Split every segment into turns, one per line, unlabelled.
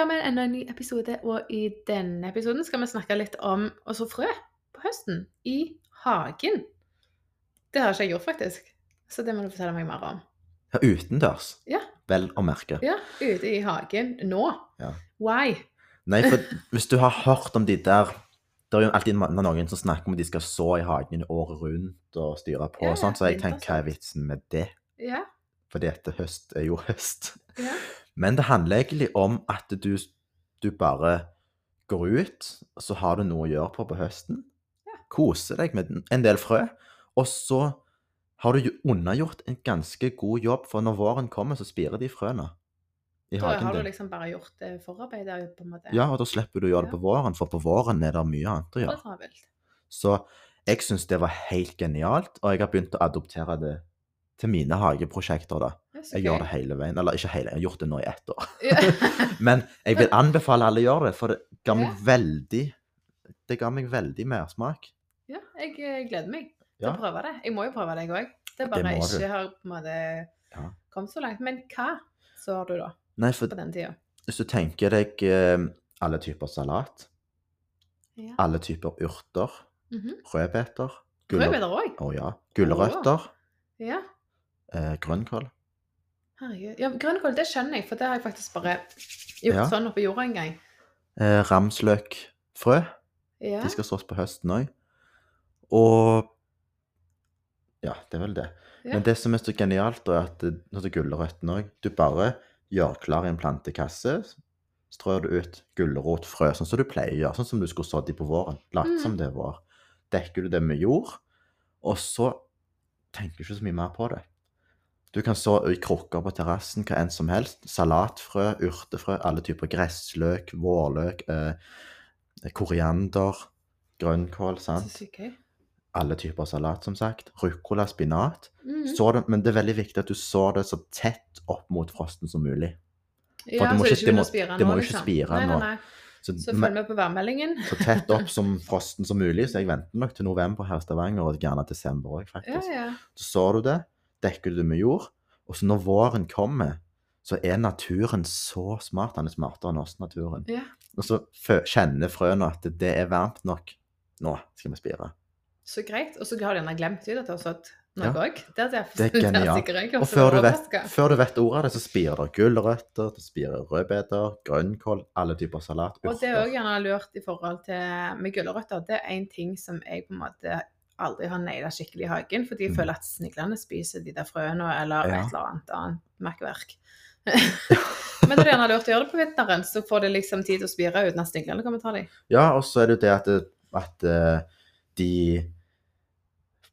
klar med enda en ny episode, og i denne episoden skal vi snakke litt om å så frø på høsten i hagen. Det har ikke jeg gjort, faktisk. Så det må du fortelle meg mer om.
Ja, utendørs.
Ja.
Vel å merke.
Ja, ute i hagen nå.
Ja.
Why?
Nei, for hvis du har hørt om de der Det er jo alltid noen som snakker om at de skal så i hagen året rundt og styre på og sånt, så jeg tenker hva er vitsen med det?
Ja.
Fordi at høst er jo høst.
ja.
Men det handler egentlig om at du, du bare går ut, og så har du noe å gjøre på på høsten.
Ja.
Koser deg med en del frø. Og så har du undergjort unnagjort en ganske god jobb, for når våren kommer, så spirer de frøene i
Da har du liksom bare gjort eh, forarbeidet, på en måte.
Ja, og da slipper du å gjøre det på våren, for på våren er det mye annet å gjøre. Så jeg syns det var helt genialt, og jeg har begynt å adoptere det til mine hageprosjekter. da.
Er
Jeg gjør det hele veien. Eller ikke hele, jeg har gjort det nå i ett år. Men jeg vil anbefale alle å gjøre det, for det ga meg veldig Det ga meg veldig mersmak.
ja, jeg eh, gleder meg til
Ja.
å prøve det. Jeg må jo prøve det, jeg òg. Det er bare jeg
du.
ikke har på en måte
Ja.
kommet så langt. Men hva så har du da,
Nei, for
på den tida?
hvis du tenker deg eh, alle typer salat,
Ja.
alle typer urter,
Mhm.
rødbeter
Rødbeter òg?
Å ja. Gulrøtter,
Ja.
Eh, grønnkål.
Herregud. Ja, grønnkål, det skjønner jeg, for det har jeg faktisk bare gjort
Ja.
sånn oppi jorda en gang.
Eh, ramsløkfrø.
Ja.
De skal sås på høsten òg. Og Ja, det er vel det.
Ja.
Men det som er så genialt, da, er at det- er gulrøttene òg Du bare gjør klar i en plantekasse, strør du ut gulrotfrø, sånn som du pleier å gjøre, sånn som du skulle sådd de på våren. Lat
Mm.
som det er vår. Dekker du det med jord, og så tenker du ikke så mye mer på det. Du kan så i krukker på terrassen, hva enn som helst. Salatfrø, urtefrø, alle typer gressløk, vårløk, eh, koriander, grønnkål, sant. Alle typer salat, som sagt. Ruccola, spinat.
Mm.
Så det, men det er veldig viktig at du så det så tett opp mot frosten som mulig.
Ja,
det må
så
ikke- det må-
spire spire
det må
nå,
ikke
liksom.
spire nå.
Nei, nei.
Så,
Så følg med på værmeldingen.
så tett opp som frosten som mulig. Så jeg venter nok til november her i Stavanger, og gjerne desember òg,
Ja,
faktisk.
ja.
Så sår du det, dekker du det med jord, og så når våren kommer, så er naturen så smart. Han er smartere enn oss, naturen.
ja.
Og så kjenner frøene at det er varmt nok. Nå skal vi spire.
Så greit. Og så har de gjerne glemt ut at det har sådd noe
Ja.
òg. Det, derfor-
Det er genialt. Og før du, vet, før du vet ordet av det, så spirer det gulrøtter, det spirer rødbeter, grønnkål, alle typer salat,
Og det er òg gjerne lurt i forhold til med gulrøtter. Det er en ting som jeg på en måte aldri har naila skikkelig i hagen, for de
Mm.
føler at sniglene spiser de der frøene eller
Ja.
et eller annet annet merkeverk. Men det er gjerne lurt å gjøre det på vinteren, så får det liksom tid til å spire uten at sniglene kommer og tar dem.
Ja, og så er det jo det at, det, at eh, de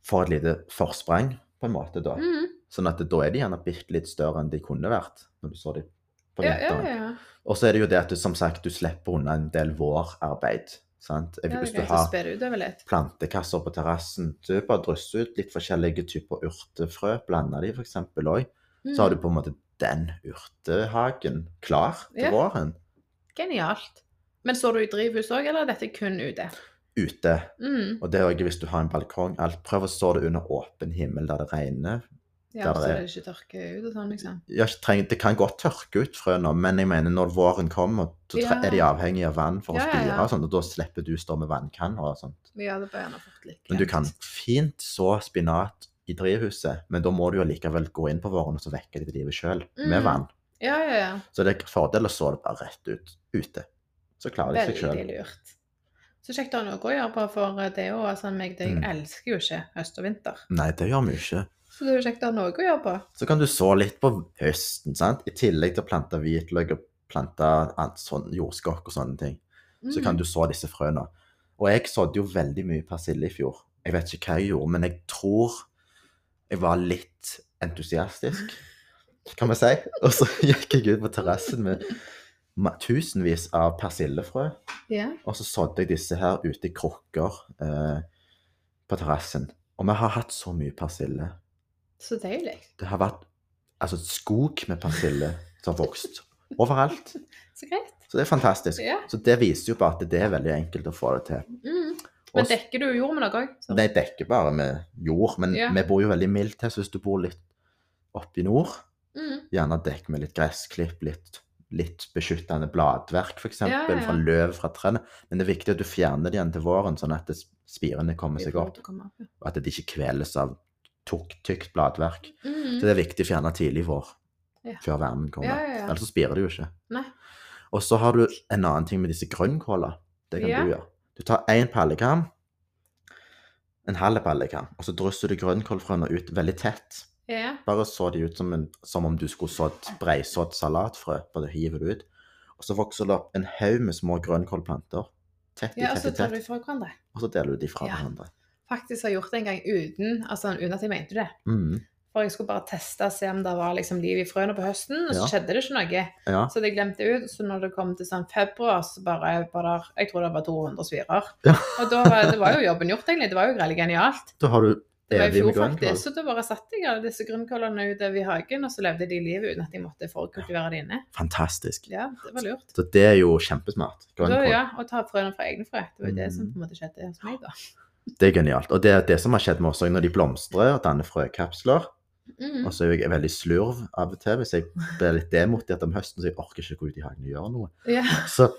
får et lite forsprang, på en måte, da.
Mm.
Sånn at da er de gjerne bitte litt større enn de kunne vært når du så dem på
Ja, ja,
vinteren.
ja.
Og så er det jo det at du som sagt du slipper unna en del vårarbeid. Sant?
ja
Hvis du har plantekasser på terrassen, du bare drysser ut litt forskjellige typer urtefrø, blander de f.eks. òg, så har du
Mm.
på en måte den urtehagen klar til
Ja.
våren.
Genialt. Men så du i drivhus òg, eller er dette kun ute?
Ute.
Mm.
Og det er òg hvis du har en balkong. Alt prøv å så det under åpen himmel der det regner.
Ja, så det ikke tørker ut og sånn, liksom.
Ja, det kan godt tørke ut frø nå, men jeg mener når våren kommer, så
Ja.
er de avhengig av vann for å spire, og sånt, og da slipper du stå med vannkanner og sånt.
Ja, det bør gjerne fort litt
Men du kan fint så spinat i drivhuset, men da må du jo likevel gå inn på våren og så vekke det til livet sjøl, med
Mm.
vann.
Ja, ja, ja.
Så det er en fordel å så det bare rett ut ute. Så klarer de seg sjøl.
Veldig lurt. Så kjekt å ha noe å gjøre på, for det er jo altså meg, det, jeg
Mm.
elsker jo ikke høst og vinter.
Nei, det gjør vi ikke.
Så det er jo kjekt å ha noe å gjøre på.
Så kan du så litt på høsten, sant? i tillegg til å plante hvitløk og plante sånn jordskokk og sånne ting. Så kan
Mm.
du så disse frøene. Og jeg sådde jo veldig mye persille i fjor. Jeg vet ikke hva jeg gjorde, men jeg tror jeg var litt entusiastisk, kan vi si. Og så gikk jeg ut på terrassen med tusenvis av persillefrø,
Yeah.
og så sådde jeg disse her ute i krukker eh, på terrassen. Og vi har hatt så mye persille.
Så deilig.
Det har vært altså skog med persille som har vokst overalt.
Så greit.
Så det er fantastisk.
Ja.
Så det viser jo bare at det er veldig enkelt å få det til.
Mm. Men
Også,
dekker du jord med noe òg?
Nei, dekker bare med jord, men
Ja.
vi bor jo veldig mildt her, så hvis du bor litt oppe i nord,
Mm.
gjerne dekk med litt gressklipp, litt litt beskyttende bladverk, f.eks.,
Ja, ja,
fra løv fra trærne. Men det er viktig at du fjerner det igjen til våren, sånn at spirene kommer seg opp, og at det ikke kveles av tykt bladverk.
Mhm.
Så det er viktig å fjerne tidlig vår,
Ja.
før varmen kommer.
Ja.
Ellers så spirer det jo ikke.
Nei.
Og så har du en annen ting med disse grønnkåla. Det kan du gjøre. Du tar én pallekam, en halv pallekam, og så drysser du grønnkålfrøene ut veldig tett.
Ja.
Bare så de ut som, en, som om du skulle sådd breisådd salatfrø. Bare hiver du ut. Og så vokser det opp en haug med små grønnkålplanter. Tett i
ja, og så
tett i tett. Og så deler du de fra hverandre.
Faktisk har gjort det en gang uten, altså, uten at jeg mente det.
Mm.
For jeg skulle bare teste og se om det var liksom liv i frøene på høsten, og så
Ja.
skjedde det ikke noe.
Ja.
Så glemte jeg ut. Så når det kom til sånn februar, så bare bare Jeg tror det var 200 svirer.
Ja.
Og da var, det var jo jobben gjort, egentlig. Det var jo veldig genialt.
Da har du
Det var i fjor, faktisk. Så da bare satte jeg alle disse grønnkålene utover i hagen, og så levde de livet uten at jeg måtte forkultivere det inne.
Fantastisk.
Ja, det var lurt.
Så det er jo kjempesmart.
Da, ja, Og ta frøene fra egne frø. Det var jo det som
Mm.
på en måte skjedde hos meg, da.
Det er genialt. Og det er det som har skjedd med oss òg, når de blomstrer og danner frøkapsler.
Mm.
Og så er jeg veldig slurv av og til hvis jeg blir litt demotivert om høsten, så jeg orker ikke gå ut i hagen og gjøre noe.
Yeah.
Så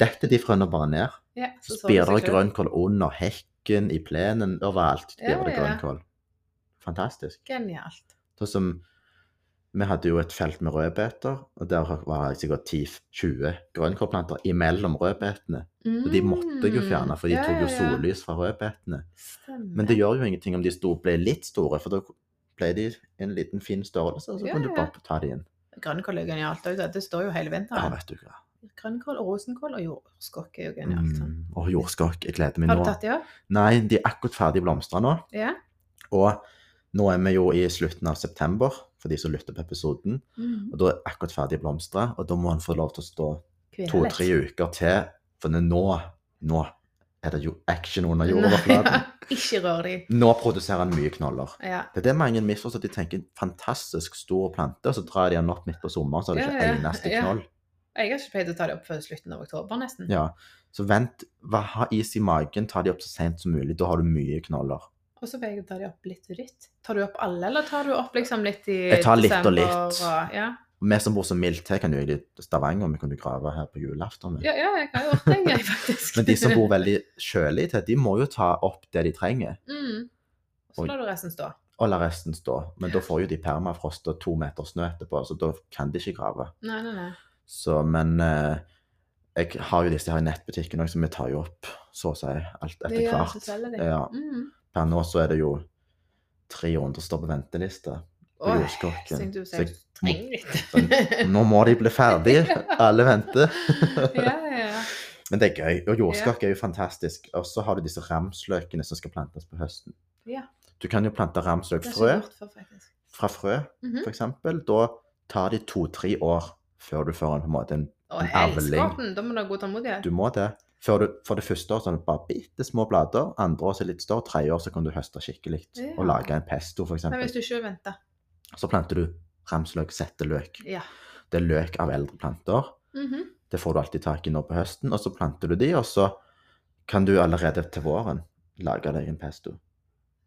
detter de frøene bare ned.
Yeah,
Så spirer
det
grønnkål under hekken, i plenen, overalt.
Ja,
spirer det grønnkål. Fantastisk.
Genialt.
Sånn som Vi hadde jo et felt med rødbeter, og der var det sikkert 10-20 grønnkålplanter imellom rødbetene. Og de måtte jeg jo fjerne, for de
Mm. Ja,
tok jo
ja, ja.
sollys fra rødbetene.
Stemmer.
Men det gjør jo ingenting om de sto, ble litt store, for da ble de en liten fin størrelse, og så
Ja,
kunne du bare ta de inn.
Grønnkål er genialt òg, det står jo hele
Ja,
vinteren.
vet du hva.
Grønnkål rosenkål og jordskokk er jo genialt.
Mm. Og jordskokk, jeg gleder meg
Har
nå.
du tatt de òg?
Nei, de er akkurat ferdig blomstra nå.
Ja.
Og nå er vi jo i slutten av september, for de som lytter på episoden.
Mm.
Og da er akkurat ferdig blomstra, og da må han få lov til å stå to-tre uker til. For nå, nå er det jo action under jordoverflaten.
Ja, Ikke rør de.
Nå produserer han mye knoller.
Ja.
Det er det mange misforstår. De tenker fantastisk stor plante, og så drar de den opp midt på sommeren, så det
Ja,
ikke
ja,
eneste knoll.
Jeg har ikke pleid å ta dem opp før slutten av oktober, nesten.
Ja. Så vent, ha is i magen, ta dem opp så sent som mulig. Da har du mye knoller.
Og så pleier jeg å ta de opp litt og litt. Tar du opp alle, eller tar du opp liksom litt i
Jeg tar litt og litt.
Og, ja.
Vi som bor så mildt her, kan jo i Stavanger, vi kunne grave her på julaften.
Ja, ja, jeg har gjort det en gang, faktisk.
Men de som bor veldig kjølig til, de må jo ta opp det de trenger,
mm. Så
Oi.
lar du resten stå.
og la resten stå. Men da får jo de permafrost og to meter snø etterpå, så da kan de ikke grave.
Nei, nei, nei.
Så, men eh, jeg har jo disse her i nettbutikken òg, så vi tar jo opp så å si alt etter
hvert.
hvert.
så selger de.
Ja.
Mm.
Per nå så er det jo 300 står på venteliste. på
Oi, jeg du sier
jeg
trenger litt.
Nå må de bli ferdig. Alle venter.
ja, ja, ja.
Men det er gøy. Og jordskokk er jo fantastisk. Og så har du disse ramsløkene som skal plantes på høsten.
Ja.
Du kan jo plante ramsløkfrø fra frø,
Mhm.
for eksempel. Da tar de to-tre år før du får en, på en måte en
Å,
En avling.
Da må du ha god tålmodighet.
Du må det. Før du, for det første år så er det bare bitte små blader. Andre år så litt større. Tredje år så kan du høste skikkelig
Ja.
og lage en pesto, for
Men hvis du ikke vil vente.
Så planter du ramsløk, setteløk.
Ja.
Det er løk av eldre planter.
Mhm.
Det får du alltid tak i nå på høsten, og så planter du de, og så kan du allerede til våren lage deg en pesto.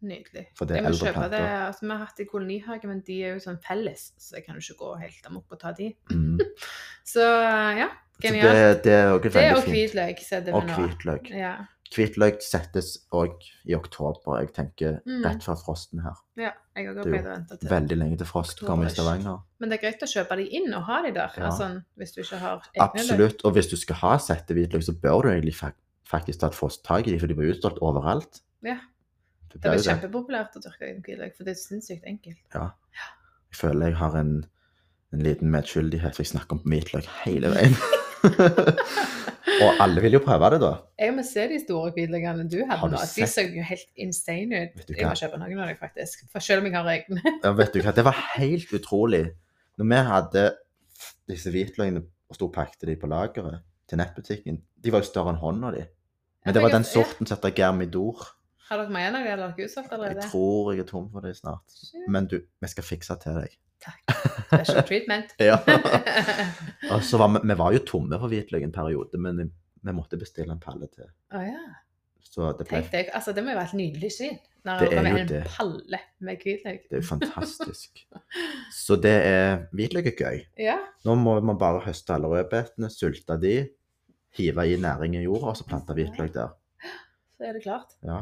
Nydelig.
Det
jeg må kjøpe det.
planter.
Altså, vi har hatt det i kolonihage, men de er jo sånn felles, så jeg kan jo ikke gå helt amok og ta de.
Mm.
Så ja, genialt.
det, det er også
Det
veldig
og
fint.
hvitløk, setter
Og
vi nå.
hvitløk.
Ja.
Hvitløk settes òg i oktober, jeg tenker
Mm.
rett før frosten her.
ja, jeg har
Det er jo. Veldig lenge til frost kommer i Stavanger.
Men det er greit å kjøpe de inn og ha de der,
Ja.
altså, hvis du ikke har egne.
Absolutt. Og hvis du skal ha sette hvitløk, så bør du egentlig faktisk ta et frost tak i dem, for de blir utstolt overalt.
Ja.
Det
Det
blir det.
kjempepopulært å dyrke inn hvitløk, for det er sinnssykt enkelt.
Ja. Jeg føler jeg har en, en liten medskyldighet, for jeg snakker om hvitløk hele veien. og alle vil jo prøve det, da.
Jeg må se de store hvitløkene du hadde nå. De så jo helt insane ut. Jeg må kjøpe noen av dem, faktisk. For selv om jeg har egne.
Ja, vet du hva, Det var helt utrolig. Når vi hadde disse hvitløkene og sto og pakket de på lageret til nettbutikken, de var jo større enn hånda di. Men det var den sorten som heter Germidor.
Har dere mer noe, eller har dere utsolgt
Jeg tror jeg er tom for det snart. Men du, vi skal fikse til deg.
Special treatment.
Ja. Og så var vi, vi var jo tomme for hvitløk en periode, men vi måtte bestille en palle til.
Å ja.
Så det ble
Tenk deg, altså Det må jo være et nydelig syn. Når
Det
det
er jo
en
det.
palle med hvitløk.
Det er jo fantastisk. Så det er Hvitløk er gøy.
Ja.
Nå må man bare høste alle rødbetene, sulte de, hive i næring i jorda, og så plante hvitløk der.
Så er det klart.
Ja.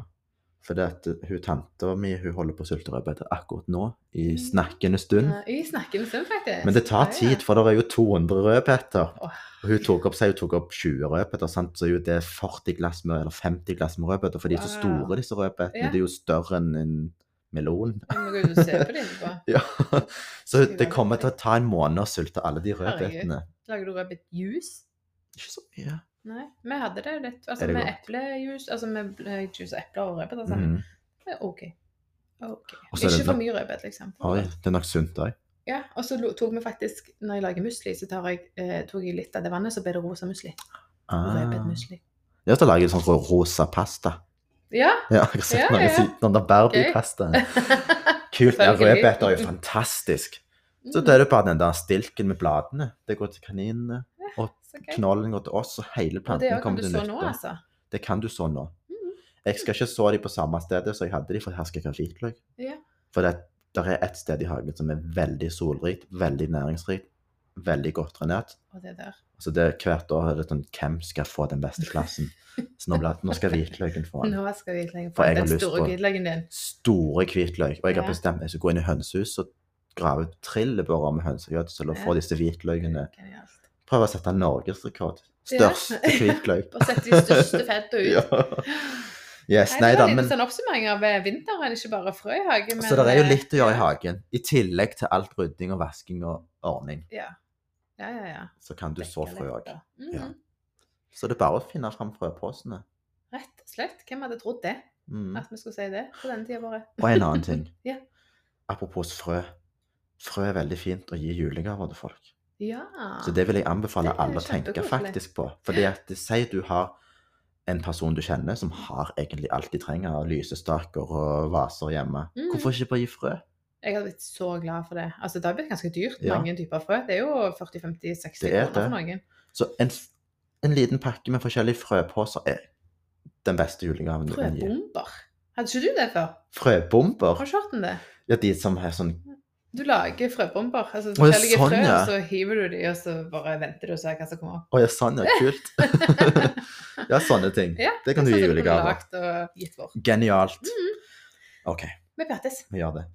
For det at hun tanta mi hun holder på å sulte rødbeter akkurat nå, i
Mm.
snakkende stund.
Ja, I snakkende stund, faktisk.
Men det tar tid, for det er jo 200 rødbeter. Oh. Hun tok opp, hun tok opp 20 rødbeter, sant? så er jo det 40 glass med, eller 50 glass med rødbeter, for de er så store, disse rødbetene.
Ja.
De er jo større enn en melon.
Du må og se på dem.
Ja. Så det kommer til å ta en måned å sulte alle de rødbetene.
Lager du rødbetjuice?
Ikke så mye.
Nei, vi hadde det litt. Altså
det
med
eplejuice,
eplejus, altså med juice og epler og rødbeter sammen. Mm. Er OK. Ok.
Og så er
Ikke for mye rødbet, liksom.
Oi, det er nok sunt òg.
Ja, og så tok vi faktisk, når jeg lager musli, så tar jeg, eh, tok jeg litt av det vannet, så ble det rosa musli.
Ah.
Rødbetmusli.
da lager jeg sånn rosa pasta.
Ja.
Ja, jeg har sett
Ja,
noen
ja.
si den der Barbie-pasta. Kult. Ja, rødbeter er jo fantastisk. Så
Mm,
det er det bare den der stilken med bladene. Det går til kaninene.
så gøy.
Knollen går til oss, og hele
Og det kan
kommer
du
til
så
nytte.
nå, altså.
Det kan du så nå.
Mm.
Jeg skal ikke så de på samme stedet som jeg hadde de, for her skal jeg ha hvitløk.
Yeah.
For det, er et sted i hagen som er veldig solrikt, veldig næringsrikt, veldig godt trenert.
Og det der.
Så det, hvert år er det sånn Hvem skal få den beste plassen? Så nå, ble, nå skal hvitløken få den.
Nå skal hvitløken få den store hvitløken din.
Store hvitløk. Og jeg har bestemt meg for å gå inn i hønsehuset og grave trillebårer med hønsegjødsel og få disse hvitløkene. Prøve å sette norgesrekord.
Ja.
Største hvitløk.
og sette de største fettene ut.
ja. Yes,
Nei,
nei
det var en
men
sånn oppsummering av eh, vinteren, ikke bare frø i hagen.
Så det er jo
eh,
litt å gjøre i hagen. I tillegg til alt rydding og vasking og ordning,
Ja. Ja, ja, ja.
så kan du så frø òg.
Mhm.
Ja. Så det er bare å finne fram frøposene.
Rett og slett. Hvem hadde trodd det?
Mm.
At vi skulle si det på denne tida vår?
Og en annen ting.
Ja.
Apropos frø. Frø er veldig fint å gi julegaver til folk.
Ja.
Så det vil jeg anbefale alle å tenke faktisk på. Fordi at det sier du har en person du kjenner som har egentlig alt de trenger av lysestaker og vaser hjemme.
Mm.
Hvorfor ikke bare gi frø?
Jeg hadde blitt så glad for det. Altså, det har blitt ganske dyrt,
Ja.
mange typer frø. Det er jo 40-50-60
Det er
kroner for noen.
Så en, en liten pakke med forskjellige frøposer er den beste julegaven du kan gi.
Frøbomber. Hadde ikke du det før?
Frøbomber?
Har du ikke hørt om det?
Ja, de som har sånn
Du lager frøbomber. Altså forskjellige
sånn,
frø,
ja.
så hiver du de, og så bare venter du og ser hva som kommer opp.
Å ja, sånn, ja. Kult. ja, sånne ting.
Ja,
Det kan du gi julegaver. Genialt.
Mhm.
OK,
Vi prates.
vi gjør det.